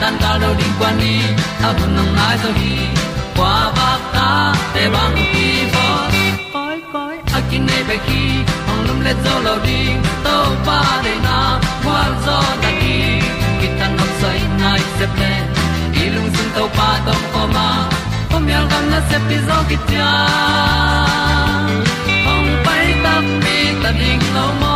tan cao do đi qua đi, ta bu nang mai zo khi qua ba ta te bang ki bo koi koi a kin nei be ki ong lum le zo lo di to pa de na kwa zo ta ki ki tan nok sai nai se ple lung sun to pa tom ko ma. Pom yal gam na se pi zo ki tia ong pai ta mi ta ding lo mo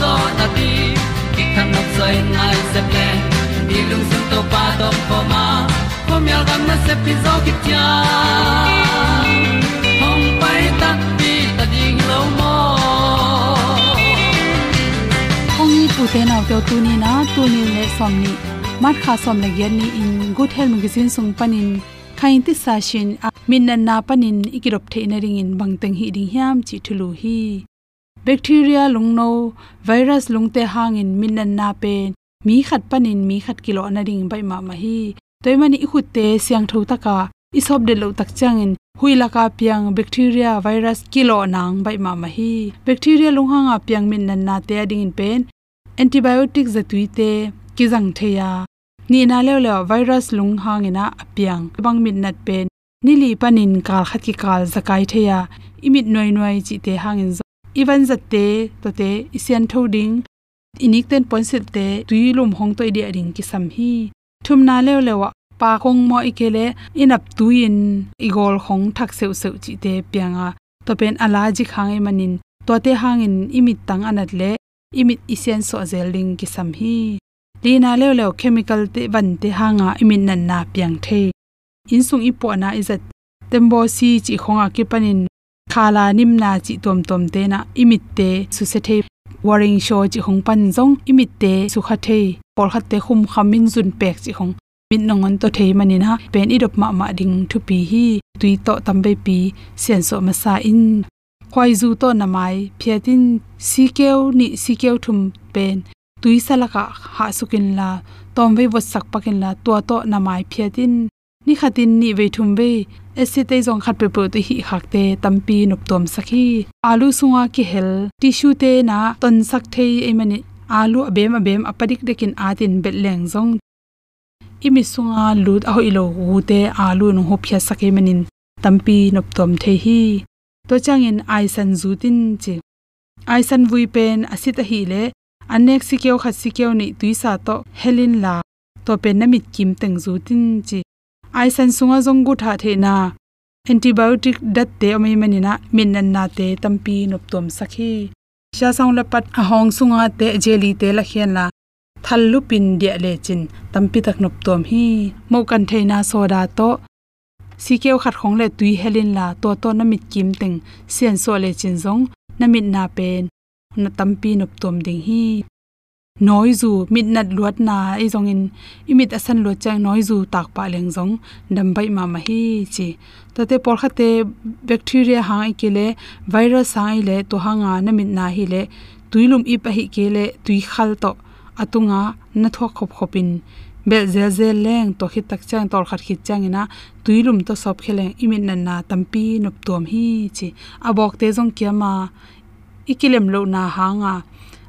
zo na ti ki kan nok sai nai se ple ni lung sun to pa to pa ma. Ko mi al gam na se pi zo ki tia hom pai ta ti ta ding lo mo ong ni tu te na to tu ni na, tu ni le som ni? Mat kha som le gen ni, in good health magazine sung panin khain ti sa shin à, min na na panin ikirop the na ring in bangteng hi ding hiam, chi thulu hi bacteria lungno virus lungte hangin min na na pen mi khat panin mi khat kilo na ring bai ma ma hi. Toimani ikhute siang tho taka isop de lo tak changin huila ka piang bacteria virus kilo nang bai ma ma hi. Bacteria lunghanga piang min nan na te ading in pen antibiotic zatui te kizang theya. Ni na le le virus lung hangina apiang bang min nat pen nili panin kal khat ki kal zakai theya. Imit noi noi chi te hangin even zatte to te, isian thoding inik ten ponsit te tuilum hong toi dia ring ki sam hi. Thum na le lewa pa khong mo ikele, inap tuin igol khong thak seu seu chi te pianga. To pen ala ji e manin, to te hangin imit tang anat le, imit isen so zeling ki sam hi. Lina le le chemical te ban te hanga imin nan na piang the. Insung ipo na izat tembo si chi khonga ki panin. คาลานิมนาจิตวมตวมเตนะอิมิตเตสุเซเทวอริงโชจิของปันซงอิมิตเตสุขเทปอลคัตเตคุมคามินซุนเปกจิของมินนงอนตัวเทมันนี่นะเป็นอีดบมามาดิงทุปีฮีตุยโตตัมเบปีเสียนโซมาซาอินควายจูโตนามายเพียดินซีเกลนิซีเกลทุมเป็นตุยสลักหาสุกินลาตอมเววสักปะกินลาตัวโตนามายเพียดินนี่ขัดินนี่เวทุมเว pu te hi khak te tampi nup tom sakhi. Alu sunga ki hel, tissue te na ton sak thei e mani. Alu abem abem apadik dekin atin betleng zong. Imi sunga lut a hoilo ute alu nu hopya sake manin. Tampi nop tom the hi. To changin aisan zutin chi. Aisan vui pen asita hi le. Anek sikeo khat sikeo ni tuisa to helin la. To pen namit kim teng zutin chi ai aisan sunga zongu tha the na antibiotic dat te amai manina min nan na te tampi nop tom sakhi. Sha saung la pat a hong sunga te jeli te la khian la thallu pin dia le chin tampi tak nop tom hi. Mo kan theina soda to sikeu khat khong le tui helin la to to na mit kim teng sian so le chin zong na mit na pen na tampi nop tom ding hi noi zu mit nat luat na i zong in imit asan lo chang noi zu tak pa leng zong dam bai ma ma hi chi. Ta te por kha te bacteria ha i ke le, virus ha i le, to ha nga na mit na hi le. Tuilum i pa hi ke le, tui khal to atunga na thok khop khopin bel zel zel leng, to khit tak chang tor khat khit chang ina. Tuilum to sop kheleng imin nan na tampi nup tom hi chi. Abok te zong kya ma ikilem lo na ha nga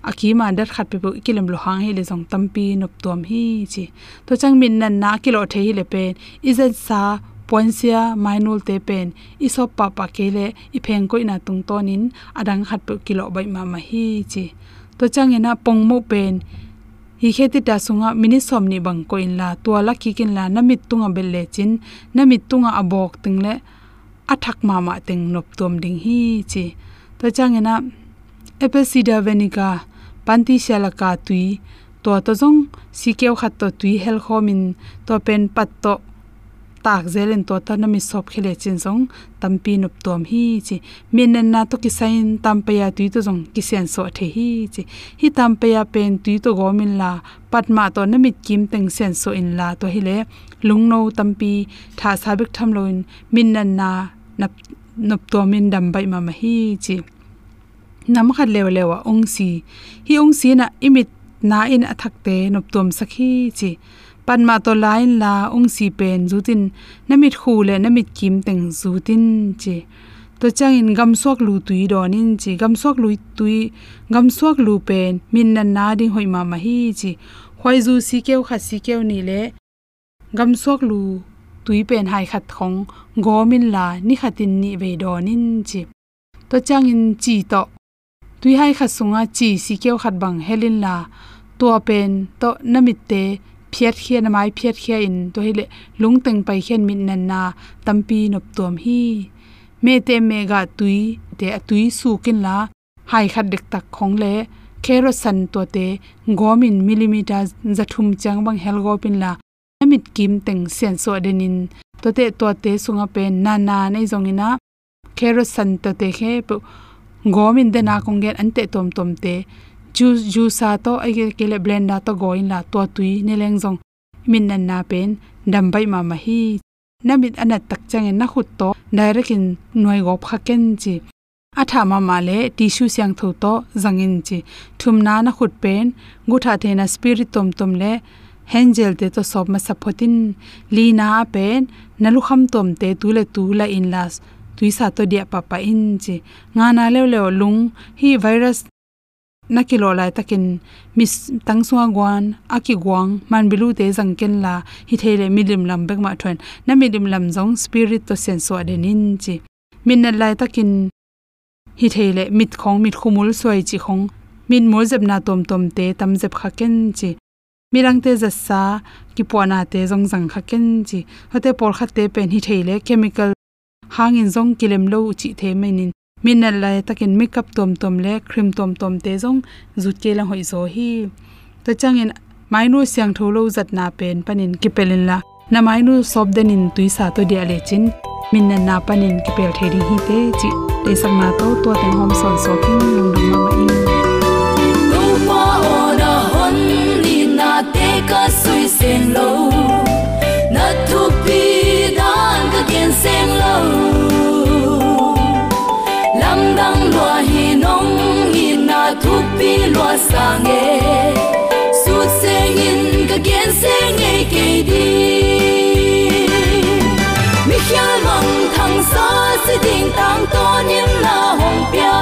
hanga akima dar khat pe ikilem lo hang he le jong tampi nup tom hi chi. To chang min nan na kilo the hi le pen. Izan sa poinsia mainul te pen. Isop pa pa kele ipheng ko ina tung tonin adang khat pe kilo bai ma ma hi chi. To chang ena pong mo pen. Hi kheti ta sunga, mini somni bang ko in la to la ki kin la namit tunga belle chin namit tunga abok tingle athak ma ma teng nop tom ding hi chi. To changena apple cider vinegar panti shalaka tui. To to jong sikeu khat to tui hel khomin. To pen pat to tak zelen to ta na mi sop khile chin song tampi nup tom hi chi. Min na to ki sain tampaya tui to jong ki sen so the hi chi. Hi tampaya pen tui to go min la. Patma to na mit kim teng sen so in la to hi le. Lungno tampi tha sabik tham loin. Min nan na nap nop to min dam bai ma ma hi chi nam khat lew lewa ong si hi ong si na imit na in athak te nop tom sakhi chi. Panma to lain la ong si pen zutin, namit khu le namit kim teng zutin chi. To chang in gam sok lu tui don in chi. Gam sok lu tui gam sok lu pen, min na na ding hoi ma ma hi chi. Khoi zu si keu kha si keu ni le gam sok lu tui pen hai khat khong, gomin la ni khatin ni ve don in chi. To chang in chi to tui hai kha sunga chi si keu khat bang helin la to pen to namit te phiat khian mai phiat khia in to hile lungteng pai khian min nan na tampi nop tom hi. Me te me ga tui, te tui su kin la hai khat dek tak khong le khero san to te gomin millimeter zathum chang bang hel go pin la namit kim teng sen so denin to te to te sunga pe na na nei zongina khero san to te khe gomin de na kongen ante tom tom te. Ju ju sa to ai ke le blender to go in la to tui, ne leng jong min nan na pen dam bai ma ma hi. Namit anat tak chang na khut to, direct in noi go phaken chi. Atha ma ma le, tissue siang tho to zangin chi. Thum na na khut pen, gutha the na spirit tom tom le hengel te to sob ma sapotin lina pen nalu kham tom te tu le tu la in las tuisa to dia papa in chi nga na le le lung, hi virus nakilo lai takin mis tangsuwa gwan aki gwang man bilu te jangken la, hi thele milim lam bek ma thon na milim lam zong spirit to senso adenin chi min na lai takin hi thele mit khong, mit khumul soi chi khong. Min mo jeb na tom tom te, tam zep kha ken chi. Mirang te jassa ki pona te zong zang kha ken chi. Hote por khate pen hi thele chemical hangin zong kilem lo chi the menin. Minal lai takin makeup tom tom le, cream tom tom te zong zu ke la hoi zo hi. To changin mainu siang tho lo zat na pen panin kipelin la. Na mainu sob den denin tuisa to dia le chin. Min na na panin kipel theri hi te chi. Te sak na to to ten hom son so king lung lung ma in. Tu pa ona hon ni na te ka sui sen lo. Pi loa sang e su sen in ka gen sen e ke di hial mong thang sa si ding tang to in na hong pia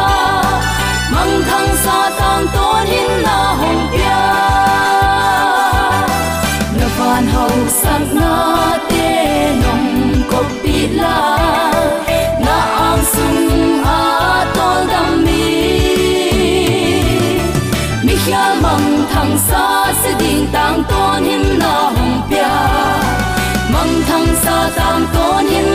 mong thang sa tang to in na hong pia na van hau sang na te nong ko pi la na ang sung sa si ding tang ton hin na hong pia. Mong thang sa tang ton hin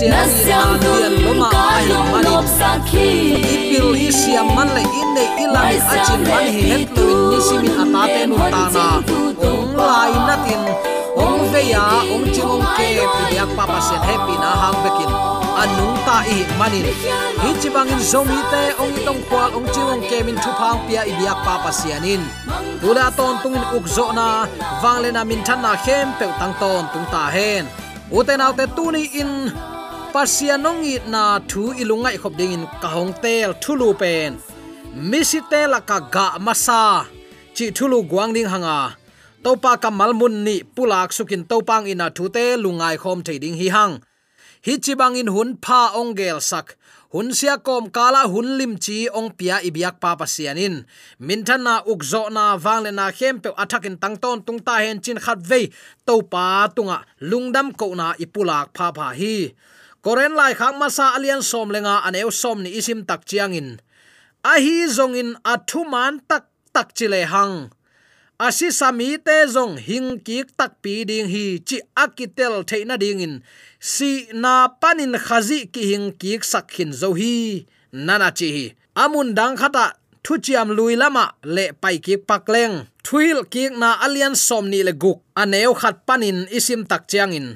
ya pa pa na ni loma ka ai mani ipil hi siam man le in nei ilan achin man hi het loin ni simin atate nu ta na ong lai natin ong veya ong chimong ke pidiak pa sen happy na hang bekin anung ta i manin hi chibangin zomi te ong itong kwal ong chimong ke min thupang pia ibiak papa sianin tula ton tungin ukzo na wangle na min than na khem pe tang ton tung ta hen uten autte tuni in pasianongi na thu ilungai khop ding in kahong tel thulu pen. Misite la ka ga masa. Chi thulu guang ding hanga. Topa ka malmun ni pulak sukin topang ina thute lungai khom thading hi hang. Hi bang in hun pha ongel sak. Hun sia kom kala hun lim chi ong pia ibiak pa pasianin minthana ukzo na wangle na khem pe athakin tangton tung ta hen chin khat ve to pa tunga lungdam ko na ipulak pha pha hi koren lai khak masa alian som lenga aneu som ni isim tak chiangin a hi zong in athu man tak tak chile hang. Asi sami te zong hing ki tak pi ding hi chi akitel theina ding in. Si na panin khazi ki hing kik sakhin zo hi. Nana chi hi. Amun dang khata thu chiam lui lama le pai ki pakleng thuil ki na alian som ni le guk aneu khat panin isim tak chiang in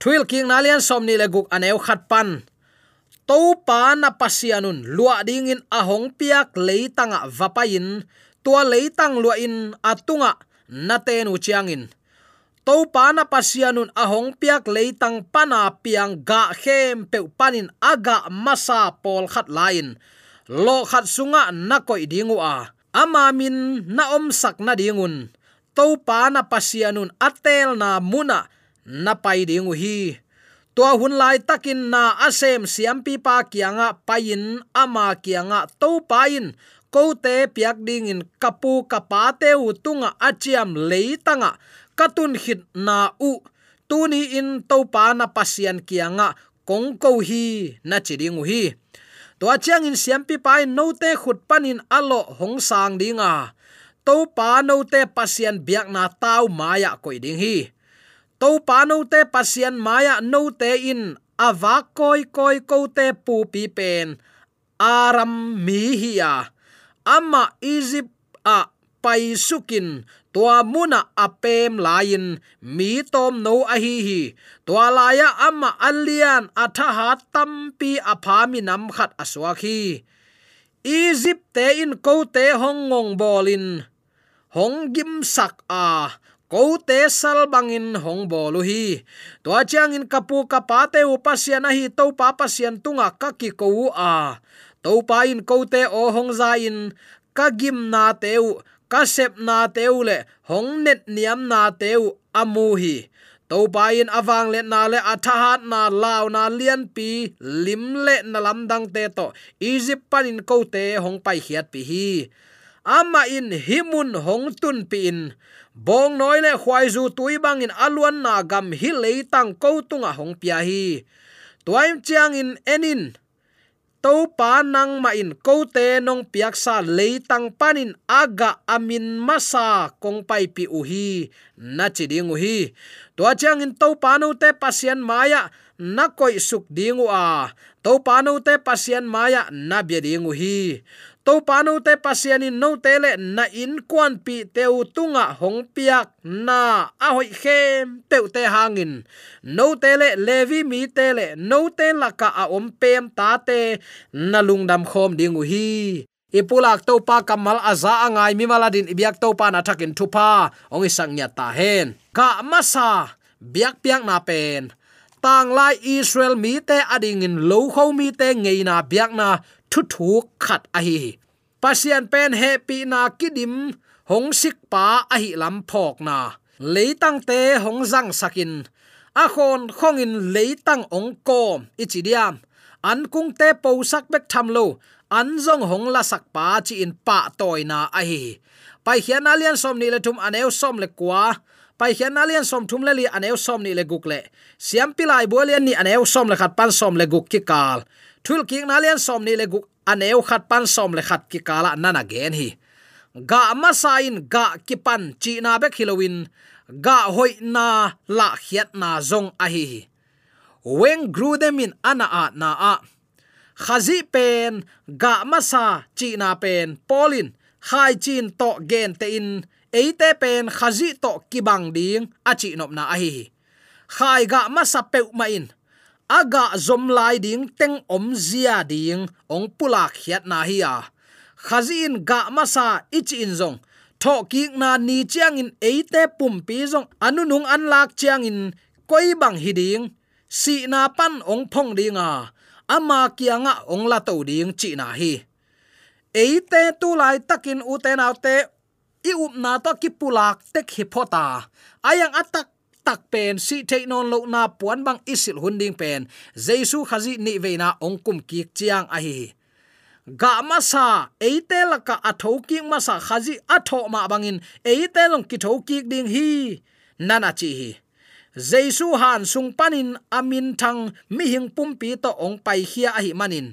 thuil king na alian som ni le guk aneu khat pan. To pa na pasianun lua ding in ahong piak leitanga vapain tua leitang lua in atunga na te nu chiangin to pa na pasianun ahong piak leitang pana piang ga khem pe panin aga masa pol khat lain lo khat sunga na koi dingu a. Amamin na om sak na dingun to pa na pasianun atel na muna na pai ding hi. To hun lai takin na asem siam pi pa kianga pain ama kianga to pain ko te piak ding in kapu kapa te u tunga achiam leitanga katun hit na u. Tuni in to pa na pasian kianga kong ko hi na chiding hi. To achang in siam pi pai no te khut panin alo hong sang dinga to pa no te pasian biak na tau maya koi ding hi to pa no te pasian maya no te in awa koi koi ko te pu pi pen. Aram mi hiya ama egypt a pai sukin tua muna apem lain. Mi tom no a hi hi tua laya ama alian atha ha tampi aphami nam khat aswa khi egypt te in ko te hong bolin. Hong gim sak a ko te sal bangin hong bolu hi. To chang in kapu kapa te upasian hi to pa pasian tunga ka ki ko a. To pa in ko te o hong za in, ka gim na teu ka sep na teu le, hong net niam na teu amu hi. To pa in awang le na le athahat na law na lian pi, lim le na lam dang te to, egypt panin ko te hong pai hiat pi hi ama in himun hong tun pin bong noi le khwai zu tui bang in alwan na gam hi le tang ko tunga hong pia hi. Tuaim chiang in enin. To pa nang ma in ko te nong piak sa le tang panin aga amin masa kong pai pi u hi. Na chi ding u hi. To chiang in to pa no te pasien maya na koi suk dingu a. To pa no te pasien maya na bi dingu hi to panu te pasiani no tele na in kwan pi teu tunga hong piak na a hoi khem peu te hangin. No tele levi mi tele no te laka a om pem ta te na lungdam khom dingu hi. Ipulak to pa kamal aza angai mi maladin ibyak to pa na thakin thupa. Ong isang nya ta hen. Ka masa, biak piak na pen. Tang lai israel mi te ading in lo kho mi te ngei na biak na thu thu khat a hi pasian pen happy na kidim hong sik pa a hi lam phok na. Leitang te hong jang sakin. A khon khongin leitang ong kom ichidiam an kung te po sak bek tham lo an zong hong la sak pa chi in pa toy na a hi pai hian alian som ni le thum aneu som le kwa. Pai hian alian som thum le li aneu som ni le guk le. Siam pilai bolian ni aneu som le khat pan som le guk ki kal thul ki na lian som ni le guk aneu khat pan som le khat ki kala nana gen hi. Ga ma sain, ga ki pan chi na be khilowin ga hoi na la khiat na zong a hi wen gru them in ana a na a. Khazi pen, ga ma sa chi na pen polin khai chin to gen te in, eite pen khazi to kibang ding a chi nop na a hi khai ga ma sa pe ma in aga zom lai ding, teng om zia ding, ong pula khiat na hi a. Khazin ga masa ich in zong. Tho ki na ni chiang in eite pum pi zong. Anu nung an lak chiang in koi bang hi ding. Si na pan ong phong ding a. Ama kianga ong la to ding chi na hi. Eite tu lai takin u te i up na to ki pulak tek hi phota. Ayang atak tak pen, si the non lo na puan bang isil hunding pen. Jesu khazi ni veina ongkum ki chiang a hi. Ga ma sa eite laka atho ki ma sa khazi atho ma bangin eite long ki tho ki ding hi. Nana chi hi. Jesu han sung panin amin thang, mi hing pum pi to ong pai khia a hi manin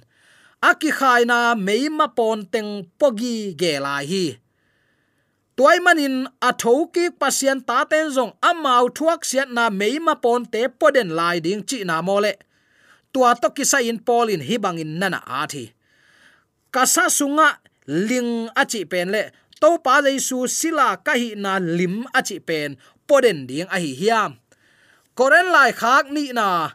aki khaina meima pon teng pogi gelai hi toy manin a thoki pasian ta ten zong amau thuak siat na meima pon te poden lai ding chi na mole. Tua to kisa in pol in hibang hi nana athi kasa sunga ling achi pen le. To pa jaisu sila kahi na lim achi pen poden ding a hi hiam. Koren lai khak ni na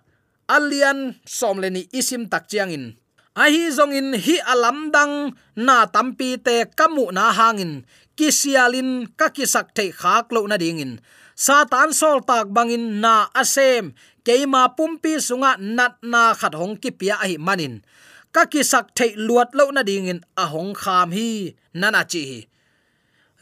alian som le ni isim tak chiang in. A hi zong in hi alam dang na tampi te kamu na hangin kisialin ka kisak thei khak lo na dingin satan sol tak bangin na asem. Keima pumpi sunga nat na khat hong ki pia hi manin. Ka kisak thei luat lo na dingin a hong kham hi nana chi hi.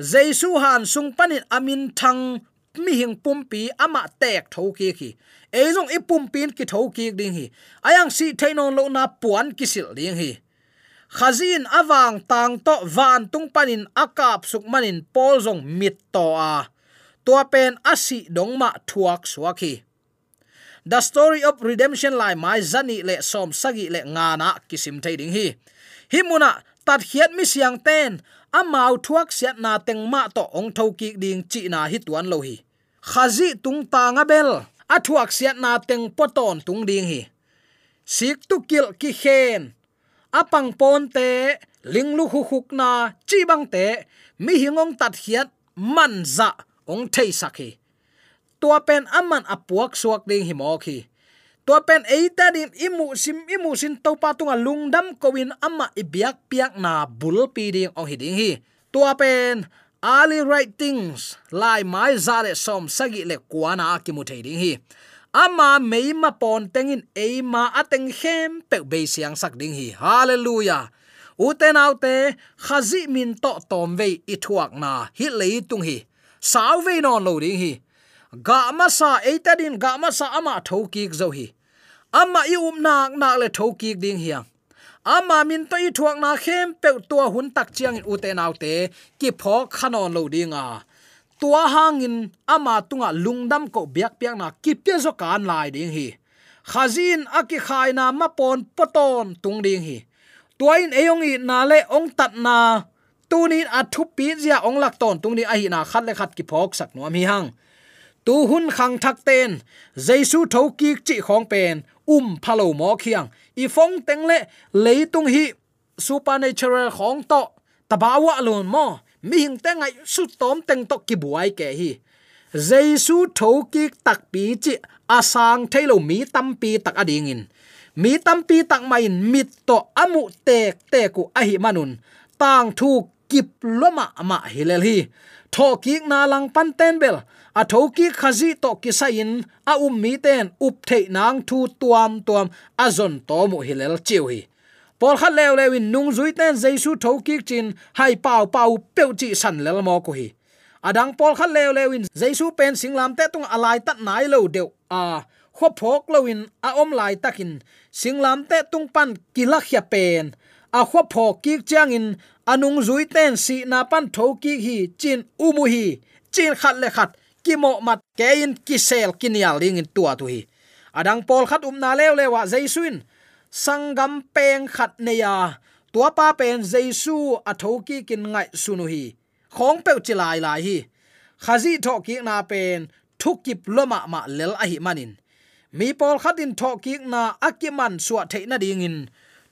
Jaisu han sung panin amin thang mi hing pumpi ama tek tho ki ki. Ezong i pumpin ki tho ki ding hi. Ayang si thainon lo na puan kisil ding hi khazin awang tang to van tung panin akap suk manin pol mit to a. Tua pen asi dong ma thuak suaki the story of redemption lai mai zani le som sagi le ngana kisim thai ding hi. Himuna tat hiat mi siang ten amau thuak siat na teng ma to ong tho ki ding chi na hi tuan lo hi. Khazi tung ta nga bel, a thuak siat na teng poton tung ding hi. Sik tu kil ki khen apang pon te, linglu khu huk na chi bang te, mi hingong tat hiat, man za, ong thei sakhi tua pen aman apuak suak ding hi mo khi. Tua pen eita din imu sim imu sin to pa tunga lungdam kowin ama ibiak piak na bul pi ding ong hiding hi. Tua pen ali right things lai mai zale som sagi le kwana akimu mu thei ding hi ama meima pon tengin eima ateng khem pe be siang sak ding hi. Hallelujah. Uten autte khazi min to tom ve i thuak na hi lei tung hi. Saw ve non lo ding hi. Ga ma sa eitadin ga ma sa ama thoki zo hi. Ama i um nak nak le thoki ding hiang ama min to i thuak na khem pe tua hun tak chiang uten autte te ki pho khanon lo à tua hangin ama tunga lungdam ko biak piak na ki zo kan lai ding hi. Khazin aki khaina ma pon poton tung ding hi. Tuain eyong i na le ong tat na tunin athu pi zia ong lak ton tung ni a hi na khat le khat ki phok sak no mi hang. Tu hun khang thak ten jaisu tho ki chi khong pen um phalo mo khiang i phong teng le leitung hi, supernatural khong to tabawa lon mo mi hing te ngai su tom teng tok ki buai ke hi. Jesu tho ki tak pi chi asang thailo mi tam pi tak ading in. Mi tam pi tak mai mit to amu tek te ku ahi manun. Tang thu kip loma ma hilel hi. Tho ki na lang pan ten bel, a tho ki khazi to ki sain a um mi ten up thei nang thu tuam tuam azon to mu hilel chiu hi pol khat lew lewin nung zui ten jaisu tho ki chin hai pau pau peu chi san lel mo ko hi. Adang pol khat lew lewin jaisu pen singlam te tung alai tat nai lo deu a kho phok lowin a om lai takin singlam te tung pan kila khya pen a kho phok ki chang in anung zui ten si na pan tho ki hi chin umu hi chin khat le khat ki mo mat kein ki sel kinial ling in tua tu hi. Adang pol khat um na lew lewa jaisuin sangam peng khat neya tua pa pen jesu athoki kin ngai sunu hi. Khong pe chilai lai hi. Khazi tho ki na pen thukip loma ma lel a hi manin. Mi pol khatin tho ki na akiman suwa theina ding in.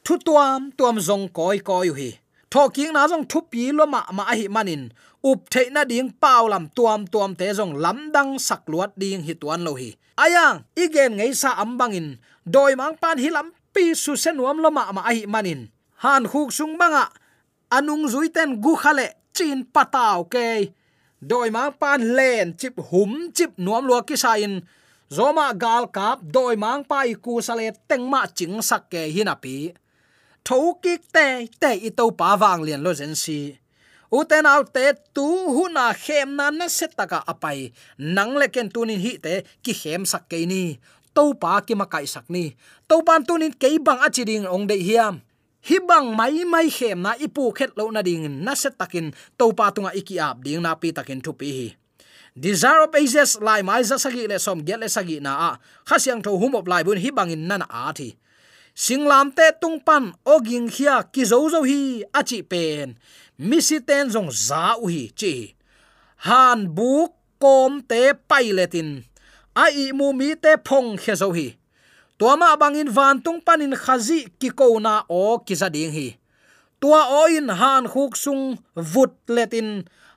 Thu tuam tuam zong koi koi hi. Tho ki na zong thu pi loma ma a hi manin. Up theina ding pau lam tuam tuam te zong lam dang sak luat ding hi tuan lo hi. Ayang, igen ngei sa ambangin doi mang pan hi lam pi su sen nuam lama ma ai manin. Han khuk sung banga anung zui ten gu khale. Chin pataw ke doi mang pan len chip hum chip nuam lua ki sa in. Zoma gal kap doi mang pai ku sale tengma ching sak ke hinapi tho kik te te i to pa wang lian lo zen si. Uten au te tu huna khem na na set taka apai nang le ken tunin hi te ki khem sak ke ni to pa ki ma kai sakni. To pan tunin ke bang achi ding ong de hiam. Hi bang mai mai khem na ipu khet lo na ding na set takin to pa tunga iki ap ding na pi takin thu pi hi. Desire of ages, lai mai za sagi le som gel le sagi na a. Khasyang tho hum op lai bun hi bangin nana a thi. Singlam te tung pan oging khia ki zo zo hi achi pen. Misi ten jong za u hi chi. Han buk kom te pailetin a i mu mi te phong khe zo hi. Tuama bangin van tung panin khazi ki ko na o ki za ding hi. Tua o in han khuk sung vut letin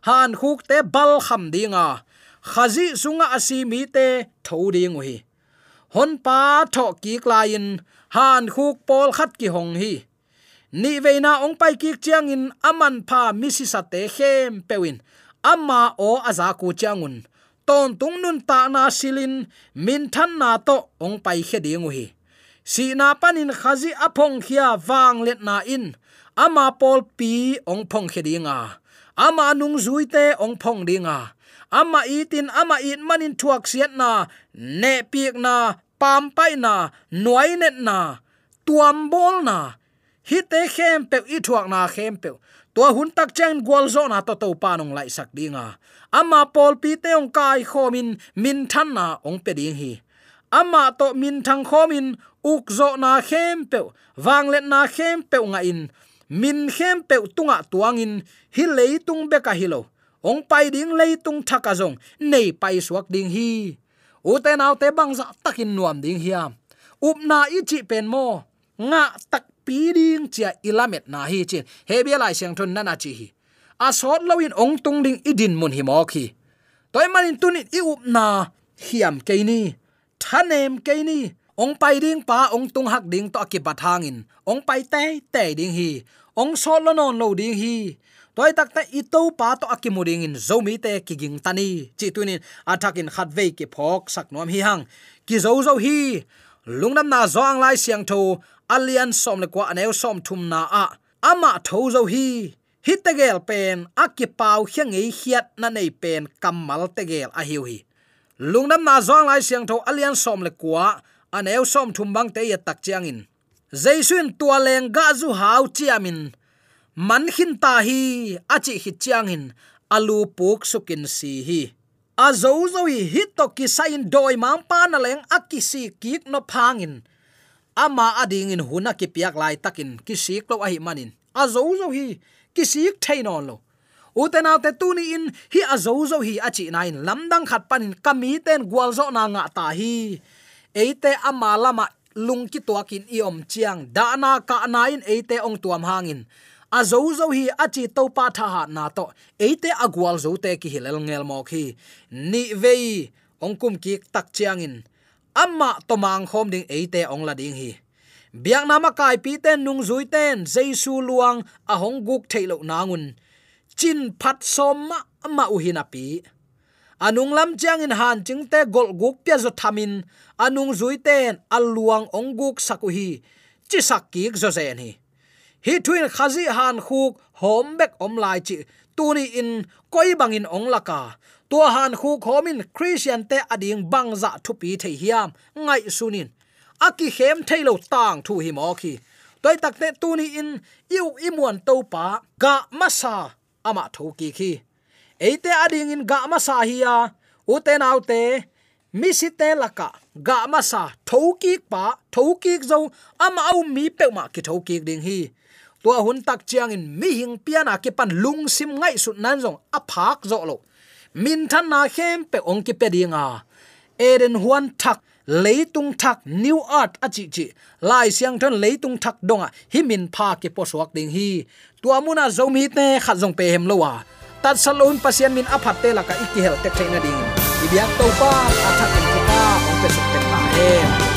han khuk te bal kham dinga khazi sunga asi mi te tho ding hi. Hon pa tho ki klain han khuk pol khat ki hong hi. Ni veina ong pai ki chiang in, aman pha misi sa te khem pewin amma o aza ku changun ton tung nun ta na silin, min than na to ong pai khe ding hi si na panin khazi apong khia wang let na in, ama pol pi ong phong khe dinga ama nung zui te ong phong dinga ama itin, ama it manin thuak siat na, ne piek na, pam pai na, nuai net na, tuam bol na hi te khem pe i thuak na khem pe to hun tak chen gwal zo na to to pa nong lai sak dinga ama pol pi te ong kai khomin min than na ong pe ding hi. Ama to min thang khomin uk zo na khem pe wang let na khem pe nga in. Min khem pe tunga tuangin hi leitung be ka hilo ong pai ding leitung thaka zong, nei pai suak ding hi. U te naw te bang za takin nuam ding hiam. Up na i pen mo, nga tak piding chia ilamet na hi chin. He bia lai siang thon na na chi hi. A sot lawin ong tung ding idin mun hi mok hi. Toy manin tunin i up na hiam ke ni, thanem ke ni. Ong pai ding pa ong tung hak ding to ki bathangin ong pai te te ding hi. Ong sol lo non lo ding hi. Toy tak ta i pa to akimuding in zomi te kiging tani chi tunin athakin khatve ki phok sak nom hi hang. Ki zo zo hi. Lungnam na zoang lai siang tho alian som le kwa aneu som thum na a. Ama tho zo hi. Hitegel pen akipau hiangi hiat na nei pen kamal tegel a hiu hi. Lungnam na zong lai siang tho alian som le kwa aneu som thum bang te ya tak chiang in. Jaisun tua leng ga zu hau chiamin man hin ta hi achi hi chiang in. Alu puk sukin si hi. A zo zo hi hit to ki sain doi mang pa na leng akisi kik no phangin ama ading in huna ki piak lai takin ki sik lo ahi manin. A zo zo hi, ki sik thein on lo. Utena te tuni in, hi a zo zo hi achi nain lamdang khat panin kami ten gwal zo na nga ta hi. Eite ama lama lung ki to kin i om chiang, da na ka na in eite ong tuam hangin a zo zo hi achi to pa tha ha na to, eite agwal zo te ki hilel ngel mok hi. Ni vei, ong kum ki tak chiang in amma tomang khom ding eite ong la ding hi. Biak nama kai pi ten nung zui ten jesu luang a hong guk thailo nangun. Chin phat som ma ma u hina pi. Anung lam chang in han ching te gol guk pya zo thamin. Anung zui ten aluang ong guk sakuhi chi sak ki zo zen hi. Hi thuin khazi han khuk, hom bek om lai chi tuni in koi bangin ong laka. Tua han khu khomin christian te ading bangza thu pi thei hiam, ngai sunin. Aki hem thailo tang thu hi mo khi. Toy takte tuni in iu imuan topa ga masa ama thoki khi. Eite ading in ga masa hiya uten autte te mi si laka, ga masa thoki pa thoki zo, ama au mi pe ma ki thoki ding hi tua hun tak chiang in mi hing piana ki pan lung sim ngai su nan zong a phak zo lo. Min than na khem pe ong ki pe dinga eden huan thak, leitung thak, new art achi chi lai siang thon leitung thak donga hi min pha ke po suak ding hi. Tua muna zomi te khat jong pe hem lowa tat salon pasien min aphat te la ka ikihel te thaina ding. Ibyak to pa athak in ka ong pe suk te pa hem.